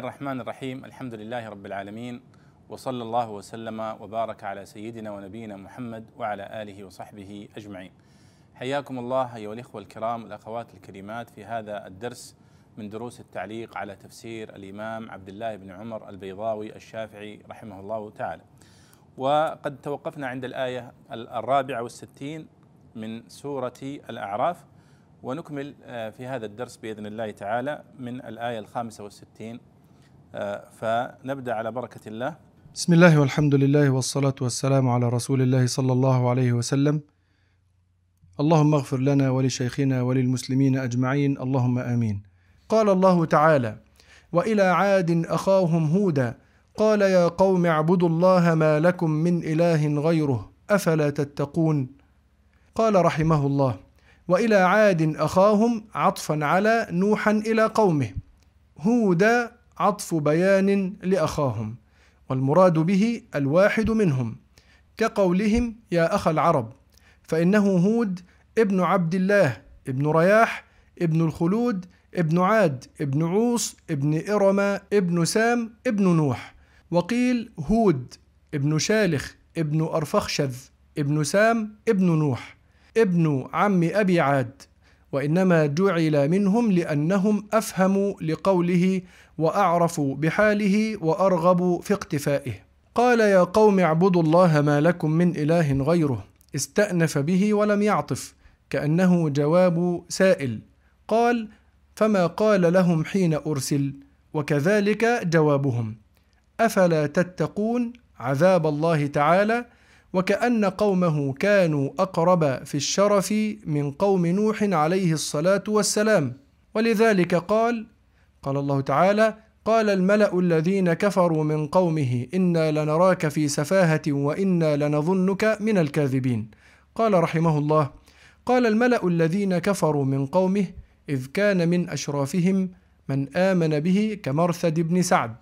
الرحمن الرحيم الحمد لله رب العالمين وصلى الله وسلم وبارك على سيدنا ونبينا محمد وعلى آله وصحبه أجمعين. حياكم الله أيها الإخوة الكرام والاخوات الكريمات في هذا الدرس من دروس التعليق على تفسير الإمام عبد الله بن عمر البيضاوي الشافعي رحمه الله تعالى. وقد توقفنا عند الآية الرابعة والستين من سورة الأعراف ونكمل آه، في هذا الدرس بإذن الله تعالى من الآية الخامسة والستين آه، فنبدأ على بركة الله. بسم الله والحمد لله والصلاة والسلام على رسول الله صلى الله عليه وسلم. اللهم اغفر لنا ولشيخنا وللمسلمين أجمعين. اللهم آمين. قال الله تعالى وإلى عاد أخاهم هودا قال يا قوم اعبدوا الله ما لكم من إله غيره أفلا تتقون؟ قال رحمه الله وإلى عاد أخاهم عطفا على نوحا إلى قومه. هودا عطف بيان لأخاهم والمراد به الواحد منهم. كقولهم يا أخ العرب فإنه هود ابن عبد الله ابن رياح ابن الخلود ابن عاد ابن عوص ابن إرم ابن سام ابن نوح. وقيل هود ابن شالخ ابن أرفخشذ ابن سام ابن نوح ابن عم أبي عاد. وإنما جعل منهم لأنهم أفهموا لقوله وأعرفوا بحاله وأرغبوا في اقتفائه. قال يا قوم اعبدوا الله ما لكم من إله غيره استأنف به ولم يعطف كأنه جواب سائل. قال فما قال لهم حين أرسل؟ وكذلك جوابهم. أفلا تتقون؟ عذاب الله تعالى. وكأن قومه كانوا أقرب في الشرف من قوم نوح عليه الصلاة والسلام. ولذلك قال قال الله تعالى قال الملأ الذين كفروا من قومه إنا لنراك في سفاهة وإنا لنظنك من الكاذبين. قال رحمه الله قال الملأ الذين كفروا من قومه إذ كان من أشرافهم من آمن به كمرثد بن سعد.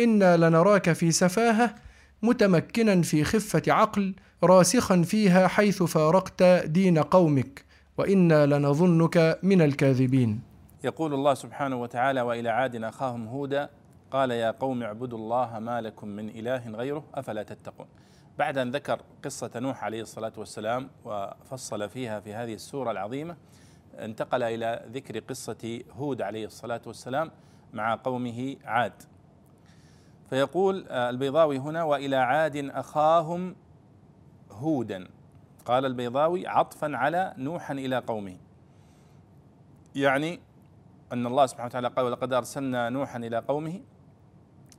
إنا لنراك في سفاهة متمكنا في خفة عقل راسخا فيها حيث فارقت دين قومك وإنا لنظنك من الكاذبين. يقول الله سبحانه وتعالى وإلى عاد أخاهم هودا قال يا قوم اعبدوا الله ما لكم من إله غيره أفلا تتقون. بعد أن ذكر قصة نوح عليه الصلاة والسلام وفصل فيها في هذه السورة العظيمة انتقل إلى ذكر قصة هود عليه الصلاة والسلام مع قومه عاد. فيقول البيضاوي هنا وإلى عاد أخاهم هودا. قال البيضاوي عطفا على نوح إلى قومه. يعني أن الله سبحانه وتعالى قال ولقد أرسلنا نوحا إلى قومه.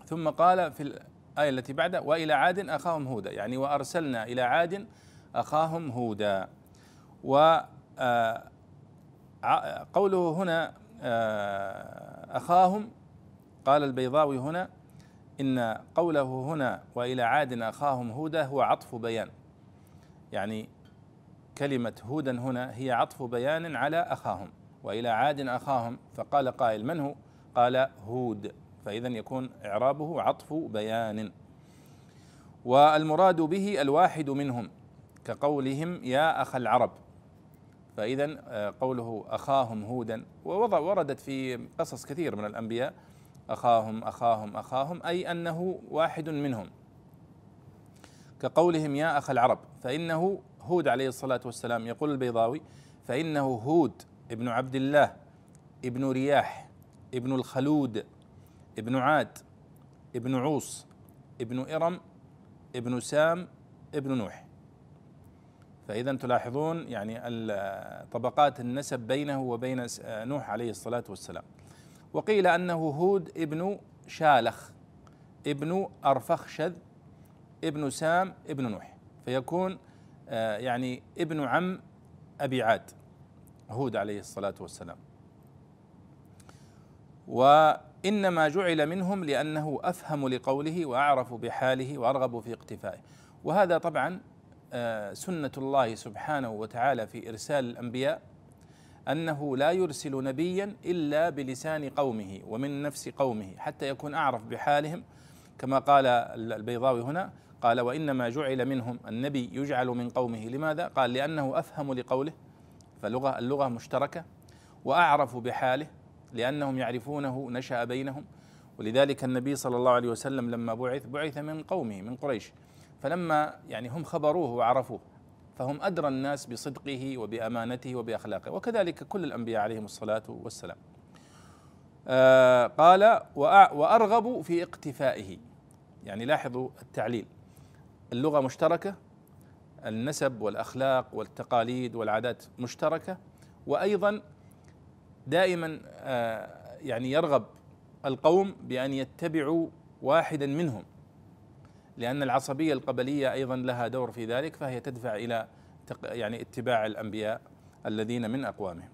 ثم قال في الآية التي بعدها وإلى عاد أخاهم هودا. يعني وأرسلنا إلى عاد أخاهم هودا. و آه، قوله هنا آه، أخاهم قال البيضاوي هنا إن قوله هنا وإلى عاد أخاهم هودا هو عطف بيان. يعني كلمة هودا هنا هي عطف بيان على أخاهم. وإلى عاد أخاهم فقال قائل من هو؟ قال هود. فاذا يكون إعرابه عطف بيان. والمراد به الواحد منهم كقولهم يا أخ العرب. فاذا آه، قوله أخاهم هودا ووردت في قصص كثير من الأنبياء أخاهم أخاهم أخاهم أي أنه واحد منهم. كقولهم يا أخ العرب فإنه هود عليه الصلاة والسلام يقول البيضاوي فإنه هود ابن عبد الله ابن رياح ابن الخلود ابن عاد ابن عوص ابن إرم ابن سام ابن نوح. فإذا تلاحظون يعني طبقات النسب بينه وبين نوح عليه الصلاة والسلام. وقيل أنه هود ابن شالخ ابن أرفخشذ ابن سام ابن نوح فيكون آه، يعني ابن عم أبي عاد هود عليه الصلاة والسلام. وإنما جعل منهم لأنه أفهم لقوله وأعرف بحاله وأرغب في اقتفائه. وهذا طبعا آه، سنة الله سبحانه وتعالى في إرسال الأنبياء أنه لا يرسل نبيا إلا بلسان قومه ومن نفس قومه حتى يكون أعرف بحالهم. كما قال البيضاوي هنا قال وإنما جعل منهم النبي يجعل من قومه. لماذا؟ قال لأنه أفهم لقوله. فلغة اللغة مشتركة. وأعرف بحاله لأنهم يعرفونه نشأ بينهم. ولذلك النبي صلى الله عليه وسلم لما بعث بعث من قومه من قريش. فلما يعني هم خبروه وعرفوه فهم أدرى الناس بصدقه وبأمانته وبأخلاقه. وكذلك كل الأنبياء عليهم الصلاة والسلام. آه قال وأرغب في اقتفائه. يعني لاحظوا التعليل. اللغة مشتركة النسب والأخلاق والتقاليد والعادات مشتركة وأيضا دائما آه يعني يرغب القوم بأن يتبعوا واحدا منهم. لأن العصبية القبلية أيضا لها دور في ذلك فهي تدفع إلى يعني اتباع الأنبياء الذين من أقوامهم.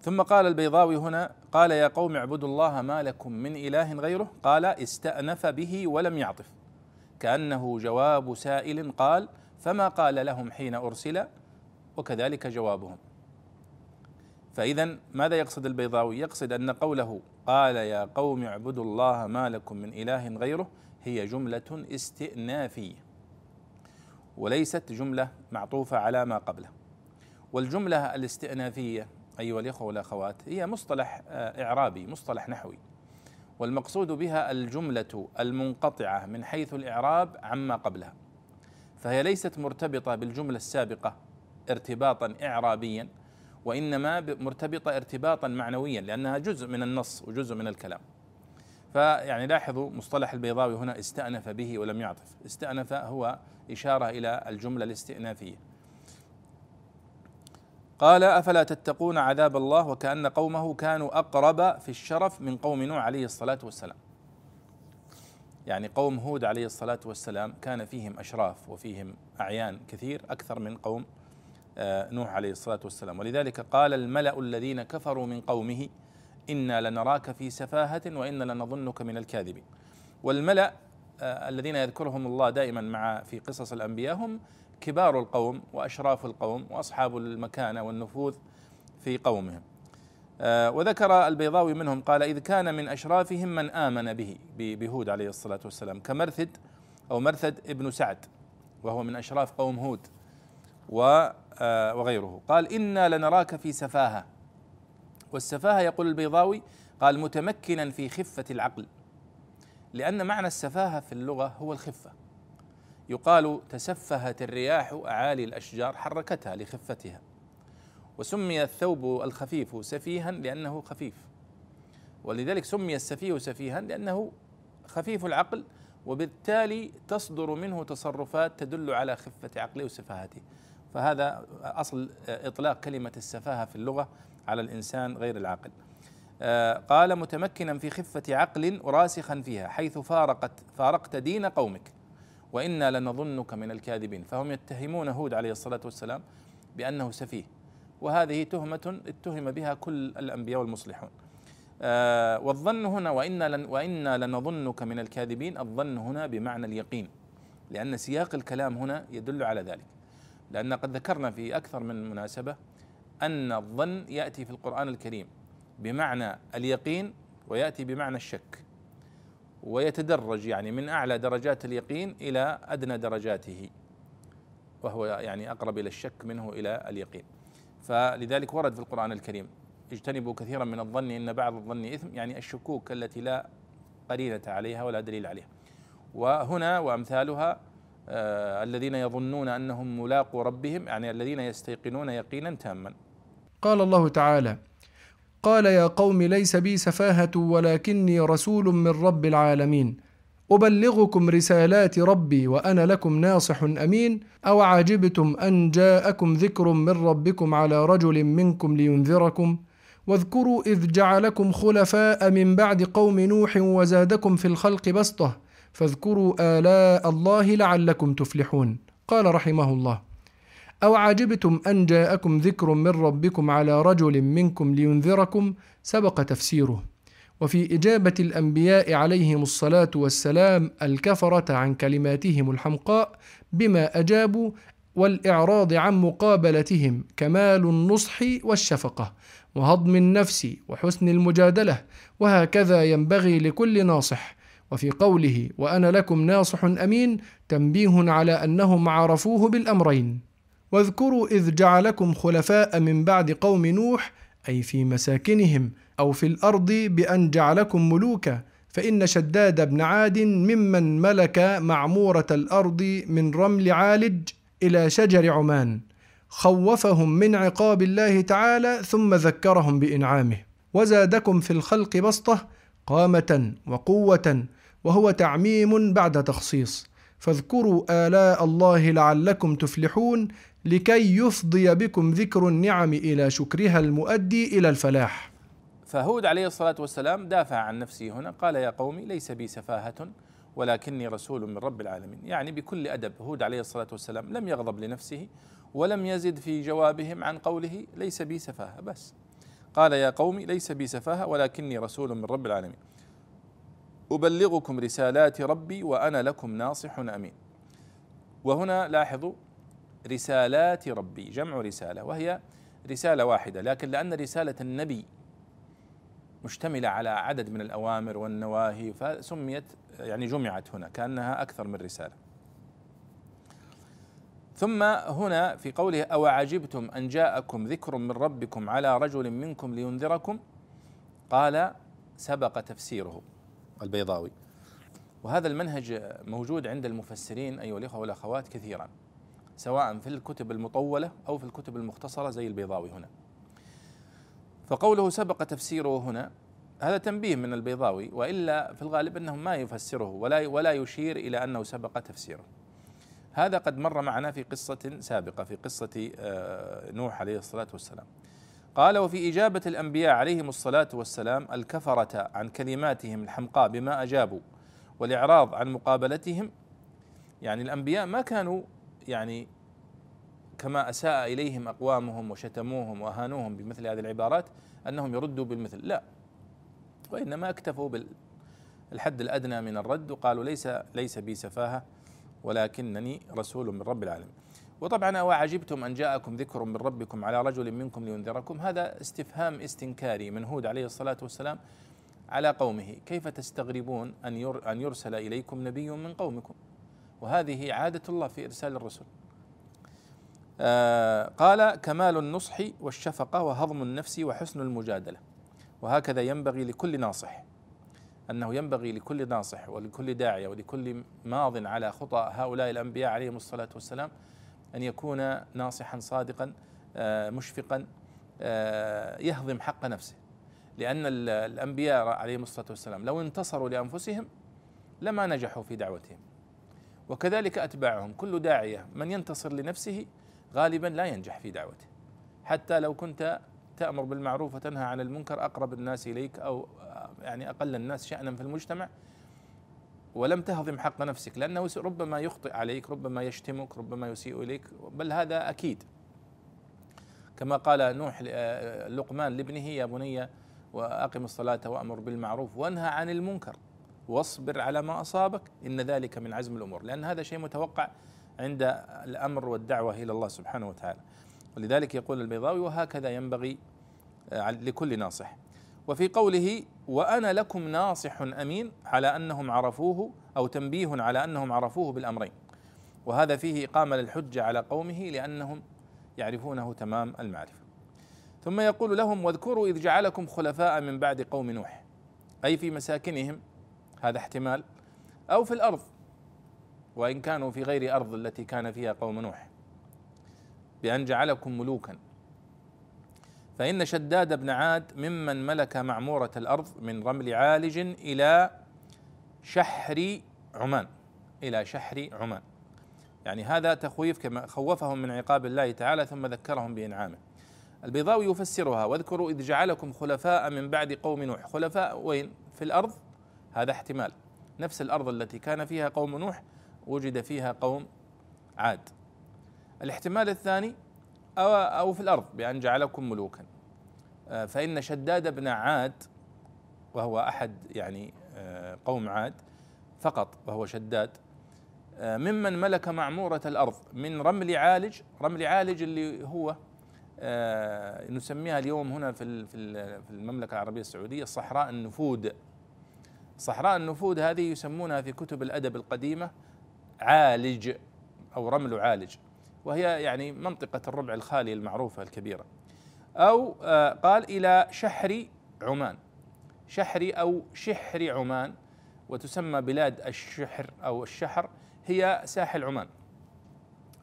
ثم قال البيضاوي هنا قال يا قوم اعبدوا الله ما لكم من إله غيره. قال استأنف به ولم يعطف. كأنه جواب سائل قال فما قال لهم حين أرسل؟ وكذلك جوابهم. فإذا ماذا يقصد البيضاوي؟ يقصد أن قوله قال يا قوم اعبدوا الله ما لكم من إله غيره هي جملة استئنافية وليست جملة معطوفة على ما قبله. والجملة الاستئنافية أيها الإخوة والأخوات هي مصطلح آه، إعرابي مصطلح نحوي. والمقصود بها الجملة المنقطعة من حيث الإعراب عما قبلها. فهي ليست مرتبطة بالجملة السابقة ارتباطا إعرابيا وإنما مرتبطة ارتباطا معنويا لأنها جزء من النص وجزء من الكلام. فيعني لاحظوا مصطلح البيضاوي هنا استأنف به ولم يعطف. استأنف هو إشارة إلى الجملة الاستئنافية. قال أفلا تتقون عذاب الله وكأن قومه كانوا أقرب في الشرف من قوم نوح عليه الصلاة والسلام. يعني قوم هود عليه الصلاة والسلام كان فيهم أشراف وفيهم أعيان كثير أكثر من قوم آه، نوح عليه الصلاة والسلام. ولذلك قال الملأ الذين كفروا من قومه إنا لنراك في سفاهة وإنا لنظنك من الكاذبين. والملأ آه، الذين يذكرهم الله دائما مع في قصص الأنبياء هم كبار القوم وأشراف القوم وأصحاب المكانة والنفوذ في قومهم. آه، وذكر البيضاوي منهم قال إذ كان من أشرافهم من آمن به بهود عليه الصلاة والسلام كمرثد أو مرثد ابن سعد وهو من أشراف قوم هود آه، وغيره. قال إنا لنراك في سفاهة. والسفاهة يقول البيضاوي قال متمكنا في خفة العقل لأن معنى السفاهة في اللغة هو الخفة. يقال تسفهت الرياح أعالي الأشجار حركتها لخفتها وسمي الثوب الخفيف سفيها لأنه خفيف. ولذلك سمي السفيه سفيها لأنه خفيف العقل وبالتالي تصدر منه تصرفات تدل على خفة عقله وسفاهته. فهذا أصل إطلاق كلمة السفاهة في اللغة على الإنسان غير العاقل. آه، قال متمكنا في خفة عقل راسخا فيها حيث فارقت فارقت دين قومك وإنا لنظنك من الكاذبين. فهم يتهمون هود عليه الصلاة والسلام بأنه سفيه وهذه تهمة اتهم بها كل الأنبياء والمصلحون. آه والظن هنا وإنا, وإنا لنظنك من الكاذبين الظن هنا بمعنى اليقين لأن سياق الكلام هنا يدل على ذلك. لأن قد ذكرنا في أكثر من مناسبة أن الظن يأتي في القرآن الكريم بمعنى اليقين ويأتي بمعنى الشك ويتدرج يعني من أعلى درجات اليقين إلى أدنى درجاته وهو يعني أقرب إلى الشك منه إلى اليقين. فلذلك ورد في القرآن الكريم اجتنبوا كثيرا من الظن إن بعض الظن إثم يعني الشكوك التي لا قرينة عليها ولا دليل عليها. وهنا وأمثالها آه الذين يظنون أنهم ملاقوا ربهم يعني الذين يستيقنون يقينا تاما. قال الله تعالى قال يا قوم ليس بي سفاهة ولكني رسول من رب العالمين. أبلغكم رسالات ربي وأنا لكم ناصح أمين. أو عجبتم أن جاءكم ذكر من ربكم على رجل منكم لينذركم؟ واذكروا إذ جعلكم خلفاء من بعد قوم نوح وزادكم في الخلق بسطة. فاذكروا آلاء الله لعلكم تفلحون. قال رحمه الله. أو عجبتم أن جاءكم ذكر من ربكم على رجل منكم لينذركم؟ سبق تفسيره. وفي إجابة الأنبياء عليهم الصلاة والسلام الكفرة عن كلماتهم الحمقاء بما أجابوا والإعراض عن مقابلتهم كمال النصح والشفقة وهضم النفس وحسن المجادلة وهكذا ينبغي لكل ناصح. وفي قوله وأنا لكم ناصح أمين تنبيه على أنهم عرفوه بالأمرين. واذكروا إذ جعلكم خلفاء من بعد قوم نوح أي في مساكنهم أو في الأرض بأن جعلكم ملوكا فإن شداد بن عاد ممن ملك معمورة الأرض من رمل عالج إلى شجر عمان. خوفهم من عقاب الله تعالى ثم ذكرهم بإنعامه. وزادكم في الخلق بسطة قامة وقوة وهو تعميم بعد تخصيص. فاذكروا آلاء الله لعلكم تفلحون لكي يفضي بكم ذكر النعم إلى شكرها المؤدي إلى الفلاح. فهود عليه الصلاة والسلام دافع عن نفسه هنا قال يا قومي ليس بي سفاهة ولكني رسول من رب العالمين. يعني بكل أدب هود عليه الصلاة والسلام لم يغضب لنفسه ولم يزد في جوابهم عن قوله ليس بي سفاهة. بس قال يا قومي ليس بي سفاهة ولكني رسول من رب العالمين. أبلغكم رسالات ربي وأنا لكم ناصح أمين. وهنا لاحظوا رسالات ربي جمع رسالة وهي رسالة واحدة لكن لأن رسالة النبي مشتملة على عدد من الأوامر والنواهي فسميت يعني جمعت هنا كأنها أكثر من رسالة. ثم هنا في قوله أو عجبتم أن جاءكم ذكر من ربكم على رجل منكم لينذركم؟ قال سبق تفسيره. البيضاوي وهذا المنهج موجود عند المفسرين أيها الإخوة والأخوات كثيرا سواء في الكتب المطولة أو في الكتب المختصرة زي البيضاوي هنا فقوله سبق تفسيره هنا هذا تنبيه من البيضاوي وإلا في الغالب أنه ما يفسره ولا ولا يشير إلى أنه سبق تفسيره. هذا قد مر معنا في قصة سابقة في قصة آه، نوح عليه الصلاة والسلام. قال وفي إجابة الأنبياء عليهم الصلاة والسلام الكفرة عن كلماتهم الحمقاء بما أجابوا والإعراض عن مقابلتهم. يعني الأنبياء ما كانوا يعني كما أساء إليهم أقوامهم وشتموهم وأهانوهم بمثل هذه العبارات أنهم يردوا بالمثل. لا وإنما اكتفوا بالحد الأدنى من الرد وقالوا ليس ليس بي سفاهة ولكنني رسول من رب العالمين. وطبعا أوعجبتم أن جاءكم ذكر من ربكم على رجل منكم لينذركم. هذا استفهام استنكاري من هود عليه الصلاة والسلام على قومه. كيف تستغربون أن أن يرسل إليكم نبي من قومكم؟ وهذه عادة الله في إرسال الرسل. آه، قال كمال النصح والشفقة وهضم النفس وحسن المجادلة. وهكذا ينبغي لكل ناصح. أنه ينبغي لكل ناصح ولكل داعية ولكل ماض على خطى هؤلاء الأنبياء عليهم الصلاة والسلام أن يكون ناصحا صادقا آه، مشفقا آه، يهضم حق نفسه. لأن الأنبياء عليهم الصلاة والسلام لو انتصروا لأنفسهم لما نجحوا في دعوتهم. وكذلك أتباعهم كل داعية من ينتصر لنفسه غالبا لا ينجح في دعوته. حتى لو كنت تأمر بالمعروف وتنهى عن المنكر أقرب الناس إليك أو يعني أقل الناس شأنا في المجتمع ولم تهضم حق نفسك لأنه ربما يخطئ عليك ربما يشتمك ربما يسيء إليك بل هذا أكيد. كما قال نوح لقمان لابنه يا بني وأقم الصلاة وأمر بالمعروف وانهى عن المنكر واصبر على ما أصابك إن ذلك من عزم الأمور. لأن هذا شيء متوقع عند الأمر والدعوة إلى الله سبحانه وتعالى. ولذلك يقول البيضاوي وهكذا ينبغي آه، لكل ناصح. وفي قوله وأنا لكم ناصح أمين على أنهم عرفوه أو تنبيه على أنهم عرفوه بالأمرين. وهذا فيه إقامة للحجة على قومه لأنهم يعرفونه تمام المعرفة. ثم يقول لهم واذكروا إذ جعلكم خلفاء من بعد قوم نوح. أي في مساكنهم هذا احتمال أو في الأرض وإن كانوا في غير أرض التي كان فيها قوم نوح. بأن جعلكم ملوكا. فإن شداد بن عاد ممن ملك معمورة الأرض من رمل عالج إلى شحر عمان إلى شحر عمان. يعني هذا تخويف كما خوفهم من عقاب الله تعالى ثم ذكرهم بإنعامه. البيضاوي يفسرها واذكروا إذ جعلكم خلفاء من بعد قوم نوح. خلفاء وين؟ في الأرض؟ هذا احتمال. نفس الأرض التي كان فيها قوم نوح وجد فيها قوم عاد. الاحتمال الثاني أو, أو في الأرض بأن جعلكم ملوكا. آه، فإن شداد بن عاد وهو أحد يعني آه، قوم عاد فقط وهو شداد آه، ممن ملك معمورة الأرض من رمل عالج رمل عالج اللي هو نسميها اليوم هنا في في المملكة العربية السعودية صحراء النفود. صحراء النفود هذه يسمونها في كتب الأدب القديمة عالج أو رمل عالج. وهي يعني منطقة الربع الخالي المعروفة الكبيرة. أو آه، قال إلى شحر عمان. شحري أو شحر عمان وتسمى بلاد الشحر أو الشحر هي ساحل عمان.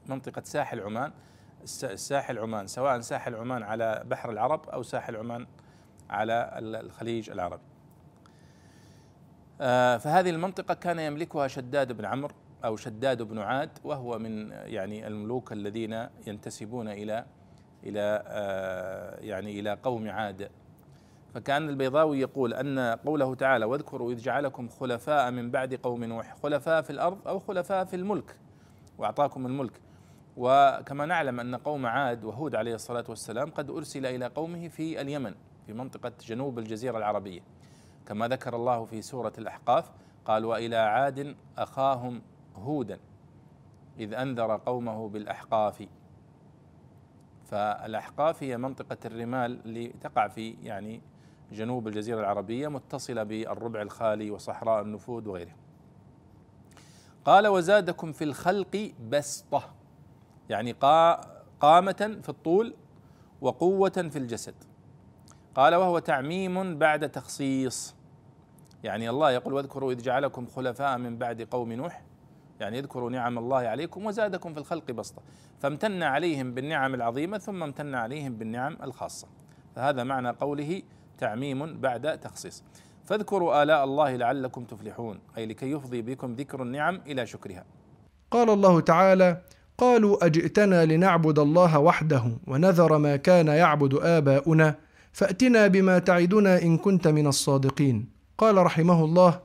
منطقة ساحل عمان ساحل عمان سواء ساحل عمان على بحر العرب أو ساحل عمان على الخليج العربي. آه، فهذه المنطقة كان يملكها شداد بن عمرو أو شداد بن عاد وهو من يعني الملوك الذين ينتسبون إلى إلى آه، يعني إلى قوم عاد. فكان البيضاوي يقول أن قوله تعالى واذكروا إذ جعلكم خلفاء من بعد قوم نوح خلفاء في الأرض أو خلفاء في الملك وأعطاكم الملك. وكما نعلم أن قوم عاد وهود عليه الصلاة والسلام قد أرسل إلى قومه في اليمن في منطقة جنوب الجزيرة العربية. كما ذكر الله في سورة الأحقاف قال وإلى عاد أخاهم هودا إذ أنذر قومه بالأحقاف. فالأحقاف هي منطقة الرمال اللي تقع في يعني جنوب الجزيرة العربية متصلة بالربع الخالي وصحراء النفود وغيره قال وزادكم في الخلق بسطة. يعني قامة في الطول وقوة في الجسد. قال وهو تعميم بعد تخصيص. يعني الله يقول واذكروا إذ جعلكم خلفاء من بعد قوم نوح. يعني اذكروا نعم الله عليكم وزادكم في الخلق بسطة. فامتن عليهم بالنعم العظيمة ثم امتن عليهم بالنعم الخاصة. فهذا معنى قوله تعميم بعد تخصيص. فاذكروا آلاء الله لعلكم تفلحون أي لكي يفضي بكم ذكر النعم إلى شكرها. قال الله تعالى قالوا أجئتنا لنعبد الله وحده ونذر ما كان يعبد آباؤنا فأتنا بما تعدنا إن كنت من الصادقين. قال رحمه الله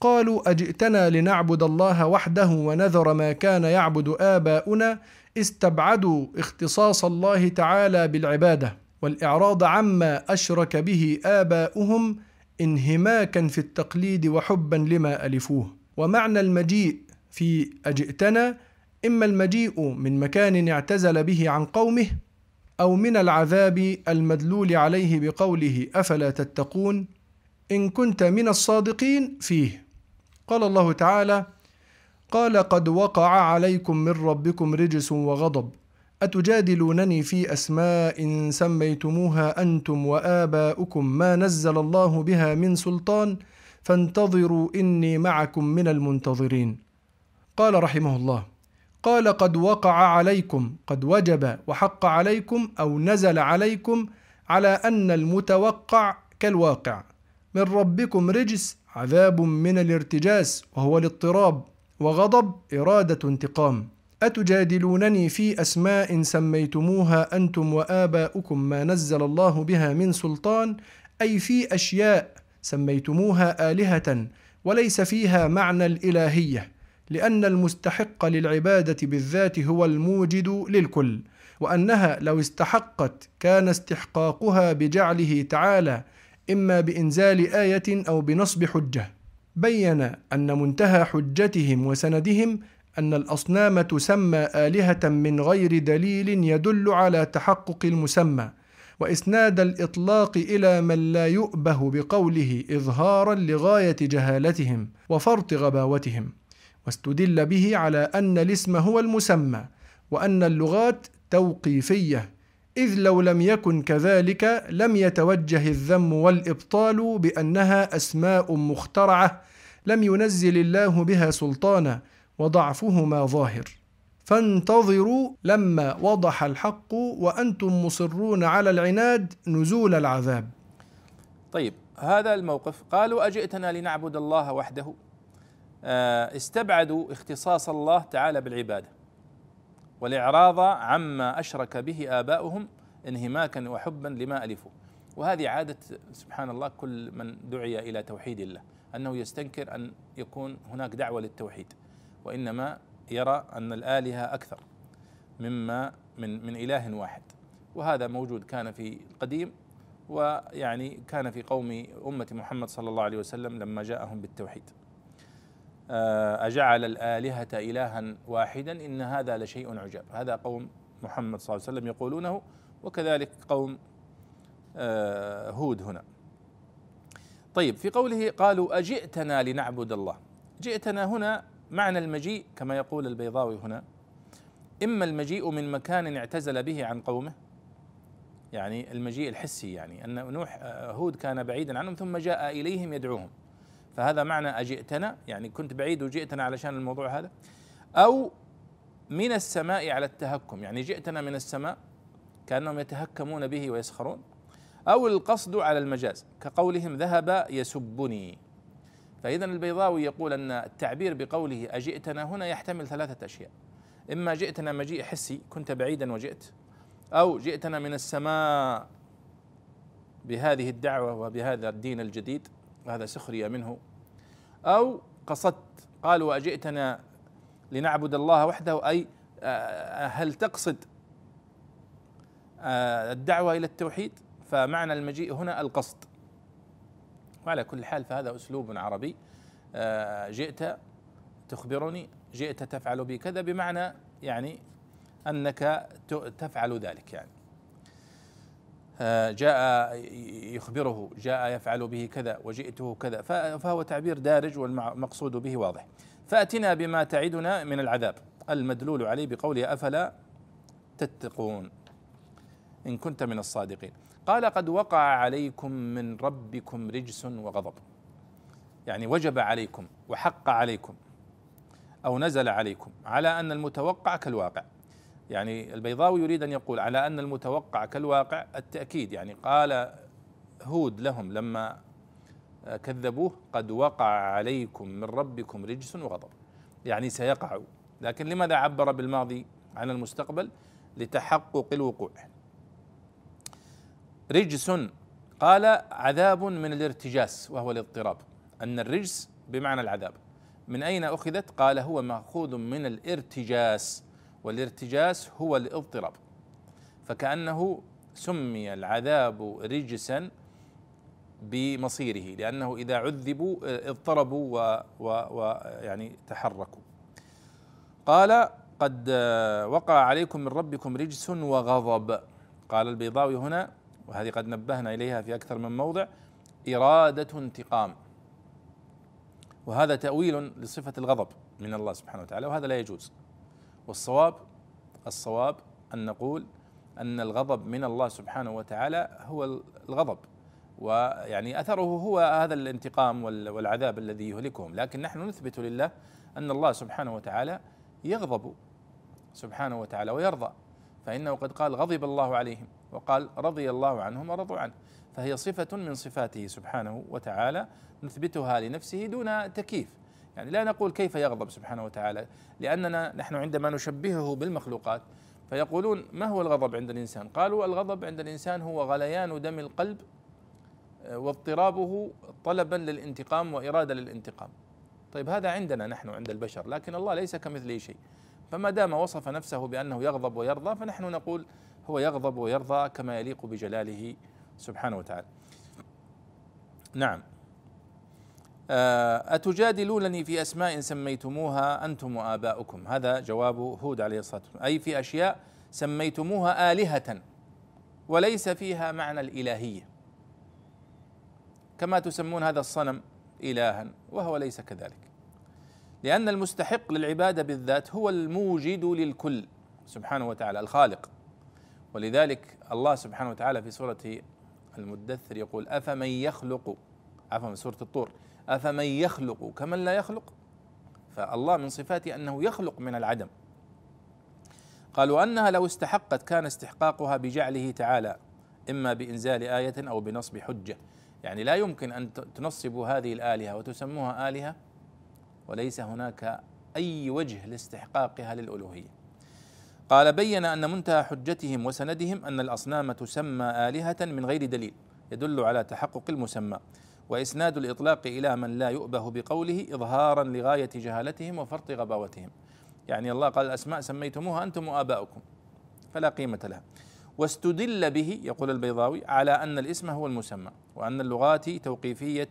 قالوا أجئتنا لنعبد الله وحده ونذر ما كان يعبد آباؤنا؟ استبعدوا اختصاص الله تعالى بالعبادة والإعراض عما أشرك به آباؤهم انهماكا في التقليد وحبا لما ألفوه. ومعنى المجيء في أجئتنا إما المجيء من مكان اعتزل به عن قومه أو من العذاب المدلول عليه بقوله أفلا تتقون؟ إن كنت من الصادقين فيه. قال الله تعالى قال قد وقع عليكم من ربكم رجس وغضب. أتجادلونني في أسماء سميتموها أنتم وآباؤكم ما نزل الله بها من سلطان فانتظروا إني معكم من المنتظرين. قال رحمه الله قال قد وقع عليكم قد وجب وحق عليكم أو نزل عليكم على أن المتوقع كالواقع. من ربكم رجس عذاب من الارتجاس وهو الاضطراب وغضب إرادة انتقام. أتجادلونني في أسماء سميتموها أنتم وآباؤكم ما نزل الله بها من سلطان؟ أي في أشياء سميتموها آلهة وليس فيها معنى الإلهية لأن المستحق للعبادة بالذات هو الموجد للكل وأنها لو استحقت كان استحقاقها بجعله تعالى إما بإنزال آية أو بنصب حجة. بين أن منتهى حجتهم وسندهم أن الأصنام تسمى آلهة من غير دليل يدل على تحقق المسمى وإسناد الإطلاق إلى من لا يؤبه بقوله إظهارا لغاية جهالتهم وفرط غباوتهم. واستدل به على أن الاسم هو المسمى وأن اللغات توقيفية. إذ لو لم يكن كذلك لم يتوجه الذم والإبطال بأنها أسماء مخترعة لم ينزل الله بها سلطانا وضعفهما ظاهر. فانتظروا لما وضح الحق وأنتم مصرون على العناد نزول العذاب. طيب هذا الموقف. قالوا أجئتنا لنعبد الله وحده؟ آه، استبعدوا اختصاص الله تعالى بالعبادة. والإعراض عما أشرك به آباؤهم انهماكا وحبا لما ألفوا. وهذه عادة سبحان الله كل من دعي إلى توحيد الله أنه يستنكر أن يكون هناك دعوة للتوحيد. وإنما يرى أن الآلهة أكثر مما من من إله واحد. وهذا موجود كان في القديم ويعني كان في قوم أمة محمد صلى الله عليه وسلم لما جاءهم بالتوحيد. أجعل الآلهة إلها واحدا إن هذا لشيء عجاب. هذا قوم محمد صلى الله عليه وسلم يقولونه وكذلك قوم آه، هود هنا. طيب في قوله قالوا أجئتنا لنعبد الله. جئتنا هنا معنى المجيء كما يقول البيضاوي هنا. إما المجيء من مكان اعتزل به عن قومه يعني المجيء الحسي يعني أن نوح آه، هود كان بعيدا عنهم ثم جاء إليهم يدعوهم. فهذا معنى أجئتنا؟ يعني كنت بعيد وجئتنا علشان الموضوع هذا؟ أو من السماء على التهكم يعني جئتنا من السماء كأنهم يتهكمون به ويسخرون؟ أو القصد على المجاز كقولهم ذهب يسبني. فإذا البيضاوي يقول أن التعبير بقوله أجئتنا هنا يحتمل ثلاثة أشياء. إما جئتنا مجيء حسي كنت بعيدا وجئت أو جئتنا من السماء بهذه الدعوة وبهذا الدين الجديد. وهذا سخرية منه. أو قصدت قالوا أجئتنا لنعبد الله وحده أي آه، هل تقصد آه، الدعوة إلى التوحيد؟ فمعنى المجيء هنا القصد. وعلى كل حال فهذا أسلوب عربي. آه، جئت تخبرني جئت تفعل بي كذا بمعنى يعني أنك تفعل ذلك يعني. جاء يخبره جاء يفعل به كذا وجئته كذا فهو تعبير دارج والمقصود به واضح. فأتنا بما تعدنا من العذاب المدلول عليه بقوله أفلا تتقون إن كنت من الصادقين. قال قد وقع عليكم من ربكم رجس وغضب. يعني وجب عليكم وحق عليكم أو نزل عليكم على أن المتوقع كالواقع. يعني البيضاوي يريد أن يقول على أن المتوقع كالواقع التأكيد يعني قال هود لهم لما كذبوه قد وقع عليكم من ربكم رجس وغضب. يعني سيقع. لكن لماذا عبر بالماضي عن المستقبل؟ لتحقق الوقوع. رجس قال عذاب من الارتجاس وهو الاضطراب. أن الرجس بمعنى العذاب. من أين أخذت؟ قال هو مأخوذ من الارتجاس. والارتجاس هو الاضطراب. فكأنه سمي العذاب رجسا بمصيره لأنه إذا عذبوا اضطربوا ويعني تحركوا. قال قد وقع عليكم من ربكم رجس وغضب. قال البيضاوي هنا وهذه قد نبهنا إليها في أكثر من موضع إرادة انتقام. وهذا تأويل لصفة الغضب من الله سبحانه وتعالى وهذا لا يجوز. والصواب الصواب أن نقول أن الغضب من الله سبحانه وتعالى هو الغضب. ويعني أثره هو هذا الانتقام والعذاب الذي يهلكهم. لكن نحن نثبت لله أن الله سبحانه وتعالى يغضب سبحانه وتعالى ويرضى. فإنه قد قال غضب الله عليهم وقال رضي الله عنهم ورضوا عنه. فهي صفة من صفاته سبحانه وتعالى نثبتها لنفسه دون تكييف. يعني لا نقول كيف يغضب سبحانه وتعالى لأننا نحن عندما نشبهه بالمخلوقات فيقولون ما هو الغضب عند الإنسان؟ قالوا الغضب عند الإنسان هو غليان دم القلب واضطرابه طلبا للانتقام وإرادة للانتقام. طيب هذا عندنا نحن عند البشر، لكن الله ليس كمثله شيء. فما دام وصف نفسه بأنه يغضب ويرضى فنحن نقول هو يغضب ويرضى كما يليق بجلاله سبحانه وتعالى. نعم. آه، أتجادلونني في أسماء سميتموها أنتم وآباؤكم؟ هذا جواب هود عليه الصلاة والسلام. أي في أشياء سميتموها آلهة وليس فيها معنى الإلهية كما تسمون هذا الصنم إلها وهو ليس كذلك. لأن المستحق للعبادة بالذات هو الموجد للكل سبحانه وتعالى الخالق. ولذلك الله سبحانه وتعالى في سورة المدثر يقول أفمن يخلق؟ عفوا سورة الطور. أفمن يخلق كمن لا يخلق؟ فالله من صفاته أنه يخلق من العدم. قالوا أنها لو استحقت كان استحقاقها بجعله تعالى إما بإنزال آية أو بنصب حجة. يعني لا يمكن أن تنصبوا هذه الآلهة وتسموها آلهة وليس هناك أي وجه لاستحقاقها للألوهية. قال بين أن منتهى حجتهم وسندهم أن الأصنام تسمى آلهة من غير دليل يدل على تحقق المسمى. وإسناد الإطلاق إلى من لا يؤبه بقوله إظهارا لغاية جهالتهم وفرط غباوتهم. يعني الله قال الأسماء سميتموها أنتم وآباؤكم فلا قيمة لها. واستدل به يقول البيضاوي على أن الاسم هو المسمى وأن اللغات توقيفية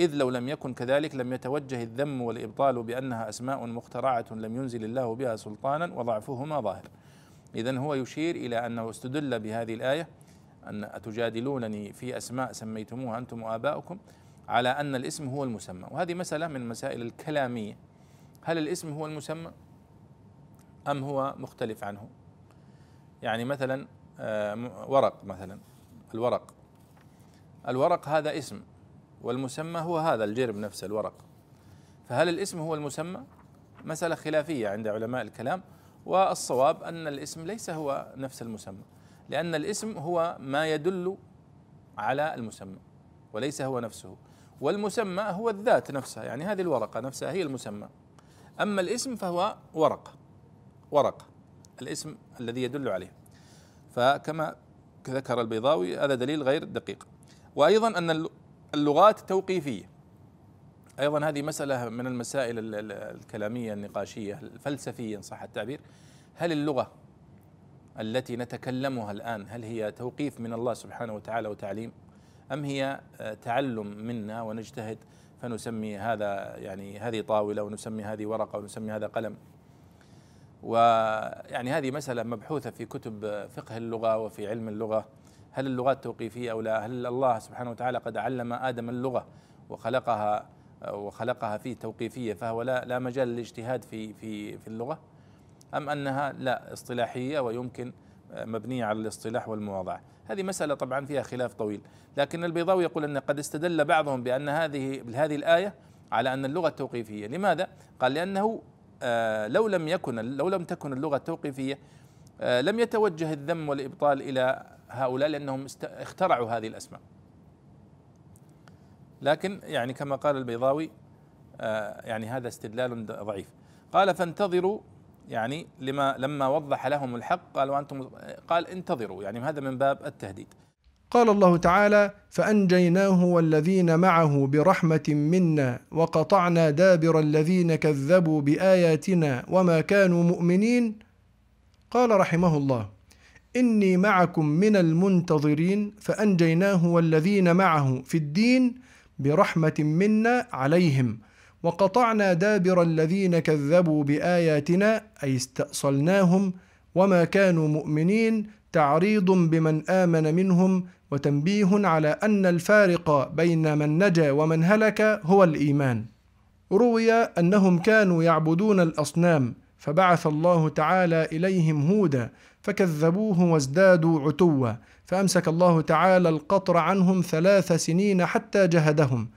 إذ لو لم يكن كذلك لم يتوجه الذم والإبطال بأنها أسماء مخترعة لم ينزل الله بها سلطانا وضعفهما ظاهر. إذا هو يشير إلى أنه استدل بهذه الآية أن أتجادلونني في أسماء سميتموها أنتم وآباؤكم على أن الاسم هو المسمى. وهذه مسألة من المسائل الكلامية. هل الاسم هو المسمى أم هو مختلف عنه؟ يعني مثلا آه، ورق مثلا الورق. الورق هذا اسم والمسمى هو هذا الجرب نفسه الورق. فهل الاسم هو المسمى؟ مسألة خلافية عند علماء الكلام والصواب أن الاسم ليس هو نفس المسمى. لأن الاسم هو ما يدل على المسمى وليس هو نفسه. والمسمى هو الذات نفسها يعني هذه الورقة نفسها هي المسمى. أما الاسم فهو ورقة ورقة الاسم الذي يدل عليه. فكما ذكر البيضاوي هذا دليل غير دقيق. وأيضا أن اللغات توقيفية. أيضا هذه مسألة من المسائل الكلامية النقاشية الفلسفية إن صح التعبير. هل اللغة التي نتكلمها الآن هل هي توقيف من الله سبحانه وتعالى وتعليم أم هي آه، تعلم منا ونجتهد فنسمي هذا يعني هذه طاولة ونسمي هذه ورقة ونسمي هذا قلم؟ ويعني هذه مسألة مبحوثة في كتب فقه اللغة وفي علم اللغة. هل اللغات توقيفية أو لا؟ هل الله سبحانه وتعالى قد علم آدم اللغة وخلقها وخلقها في توقيفية فهو لا لا مجال للاجتهاد في في في اللغة؟ أم أنها لا اصطلاحية ويمكن مبنية على الاصطلاح والمواضعة هذه مسألة طبعا فيها خلاف طويل. لكن البيضاوي يقول أن قد استدل بعضهم بأن هذه بهذه الآية على أن اللغة توقيفية لماذا؟ قال لأنه آه، لو لم يكن لو لم تكن اللغة توقيفية آه، لم يتوجه الذم والإبطال إلى هؤلاء لأنهم اخترعوا هذه الأسماء. لكن يعني كما قال البيضاوي آه، يعني هذا استدلال ضعيف. قال فانتظروا يعني لما لما وضح لهم الحق قال وأنتم قال انتظروا يعني هذا من باب التهديد. قال الله تعالى فأنجيناه والذين معه برحمة منا وقطعنا دابر الذين كذبوا بآياتنا وما كانوا مؤمنين. قال رحمه الله إني معكم من المنتظرين فأنجيناه والذين معه في الدين برحمة منا عليهم. وقطعنا دابر الذين كذبوا بآياتنا أي استأصلناهم وما كانوا مؤمنين تعريض بمن آمن منهم وتنبيه على أن الفارق بين من نجا ومن هلك هو الإيمان. روي أنهم كانوا يعبدون الأصنام فبعث الله تعالى إليهم هودا فكذبوه وازدادوا عتوا فأمسك الله تعالى القطر عنهم ثلاث سنين حتى جهدهم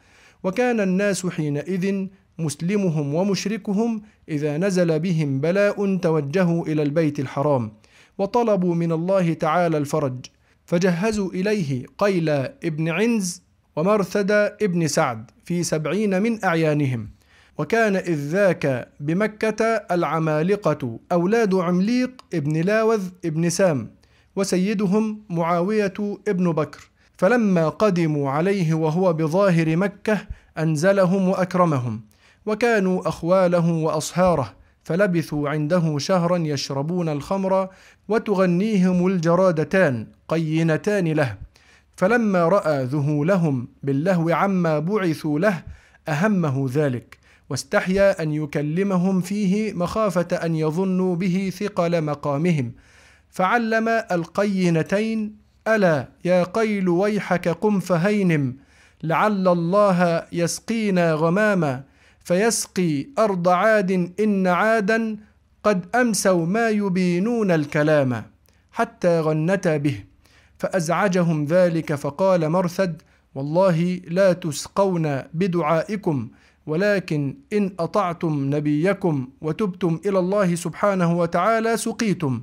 وكان الناس حينئذ مسلمهم ومشركهم إذا نزل بهم بلاء توجهوا إلى البيت الحرام وطلبوا من الله تعالى الفرج فجهزوا إليه قيل ابن عنز ومرثد ابن سعد في سبعين من أعيانهم وكان إذ ذاك بمكة العمالقة أولاد عمليق ابن لاوذ ابن سام وسيدهم معاوية ابن بكر فلما قدموا عليه وهو بظاهر مكة أنزلهم وأكرمهم وكانوا أخواله وأصهاره فلبثوا عنده شهرا يشربون الخمر وتغنيهم الجرادتان قينتان له. فلما رأى ذهولهم باللهو عما بعثوا له أهمه ذلك واستحيا أن يكلمهم فيه مخافة أن يظنوا به ثقل مقامهم. فعلم القينتين ألا يا قيل ويحك قم فهينم لعل الله يسقينا غماما فيسقي أرض عاد إن عادا قد أمسوا ما يبينون الكلام حتى غنتا به فأزعجهم ذلك فقال مرثد والله لا تسقون بدعائكم ولكن إن أطعتم نبيكم وتبتم إلى الله سبحانه وتعالى سقيتم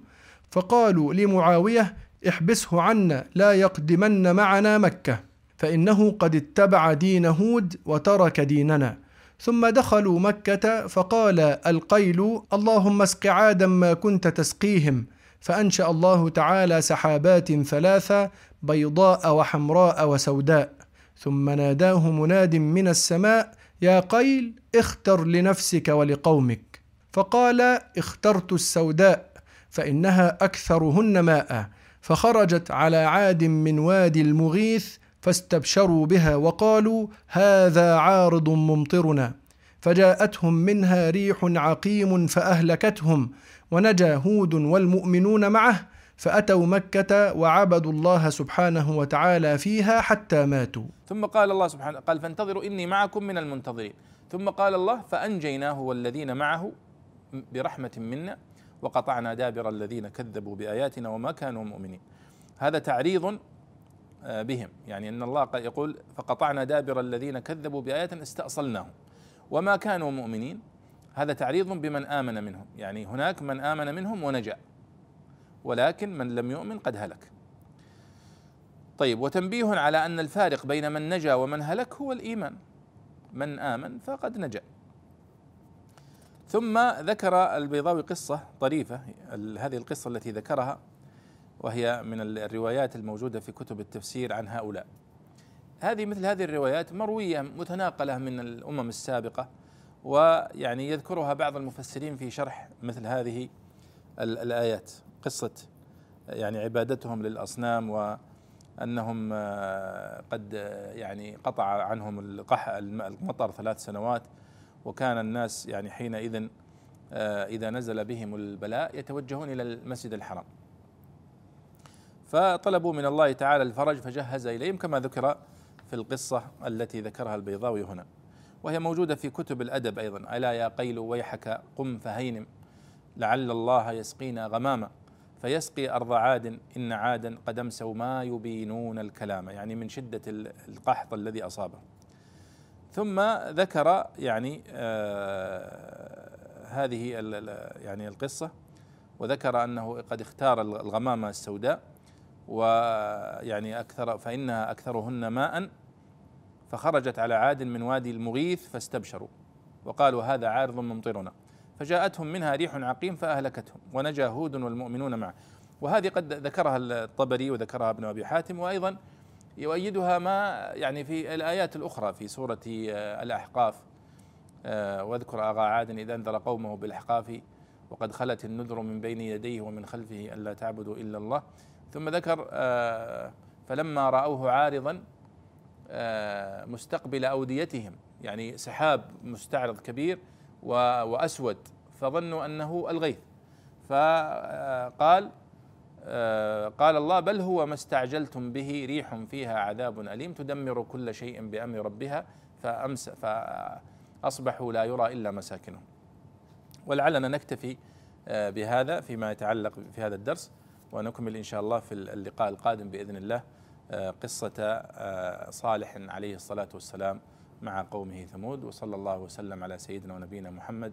فقالوا لمعاوية احبسه عنا لا يقدمن معنا مكة. فإنه قد اتبع دين هود وترك ديننا. ثم دخلوا مكة فقال القيل اللهم اسق عادا ما كنت تسقيهم. فأنشأ الله تعالى سحابات ثلاثة بيضاء وحمراء وسوداء. ثم ناداه مناد من السماء يا قيل اختر لنفسك ولقومك. فقال اخترت السوداء فإنها أكثرهن ماء. فخرجت على عاد من وادي المغيث فاستبشروا بها وقالوا هذا عارض ممطرنا. فجاءتهم منها ريح عقيم فأهلكتهم ونجا هود والمؤمنون معه فأتوا مكة وعبدوا الله سبحانه وتعالى فيها حتى ماتوا. ثم قال الله سبحانه قال فانتظروا إني معكم من المنتظرين. ثم قال الله فأنجيناه والذين معه برحمة منا. وقطعنا دابر الذين كذبوا بآياتنا وما كانوا مؤمنين. هذا تعريض آه، بهم. يعني إن الله يقول فقطعنا دابر الذين كذبوا بآياتنا استأصلناهم وما كانوا مؤمنين. هذا تعريض بمن آمن منهم. يعني هناك من آمن منهم ونجا ولكن من لم يؤمن قد هلك. طيب وتنبيه على أن الفارق بين من نجا ومن هلك هو الإيمان. من آمن فقد نجا. ثم ذكر البيضاوي قصة طريفة هذه القصة التي ذكرها وهي من الروايات الموجودة في كتب التفسير عن هؤلاء. هذه مثل هذه الروايات مروية متناقلة من الأمم السابقة ويعني يذكرها بعض المفسرين في شرح مثل هذه الآيات. قصة يعني عبادتهم للأصنام وأنهم آه، قد يعني قطع عنهم المطر ثلاث سنوات وكان الناس يعني حينئذ آه، إذا نزل بهم البلاء يتوجهون إلى المسجد الحرام. فطلبوا من الله تعالى الفرج فجهز إليهم كما ذكر في القصة التي ذكرها البيضاوي هنا. وهي موجودة في كتب الأدب أيضا. ألا يا قيل ويحك قم فهينم لعل الله يسقينا غماما. فيسقي أرض عاد إن عادا قد أمسوا ما يبينون الكلام. يعني من شدة القحط الذي أصابه. ثم ذكر يعني آه هذه يعني القصة وذكر أنه قد اختار الغمامة السوداء ويعني أكثر فإنها أكثرهن ماء فخرجت على عاد من وادي المغيث فاستبشروا وقالوا هذا عارض ممطرنا فجاءتهم منها ريح عقيم فأهلكتهم ونجا هود والمؤمنون معه. وهذه قد ذكرها الطبري وذكرها ابن أبي حاتم وأيضا يؤيدها ما يعني في الآيات الأخرى في سورة آه، الأحقاف. آه، واذكر أغا عاد إذا أنذر قومه بالأحقاف وقد خلت النذر من بين يديه ومن خلفه ألا تعبدوا إلا الله. ثم ذكر آه، فلما رأوه عارضا مستقبل أوديتهم يعني سحاب مستعرض كبير وأسود فظنوا أنه الغيث. فقال قال الله بل هو ما استعجلتم به ريح فيها عذاب أليم تدمر كل شيء بأمر ربها فأمس فأصبحوا لا يرى إلا مساكنهم. ولعلنا نكتفي بهذا فيما يتعلق في هذا الدرس ونكمل إن شاء الله في اللقاء القادم بإذن الله آه، قصة آه، صالح عليه الصلاة والسلام مع قومه ثمود وصلى الله وسلم على سيدنا ونبينا محمد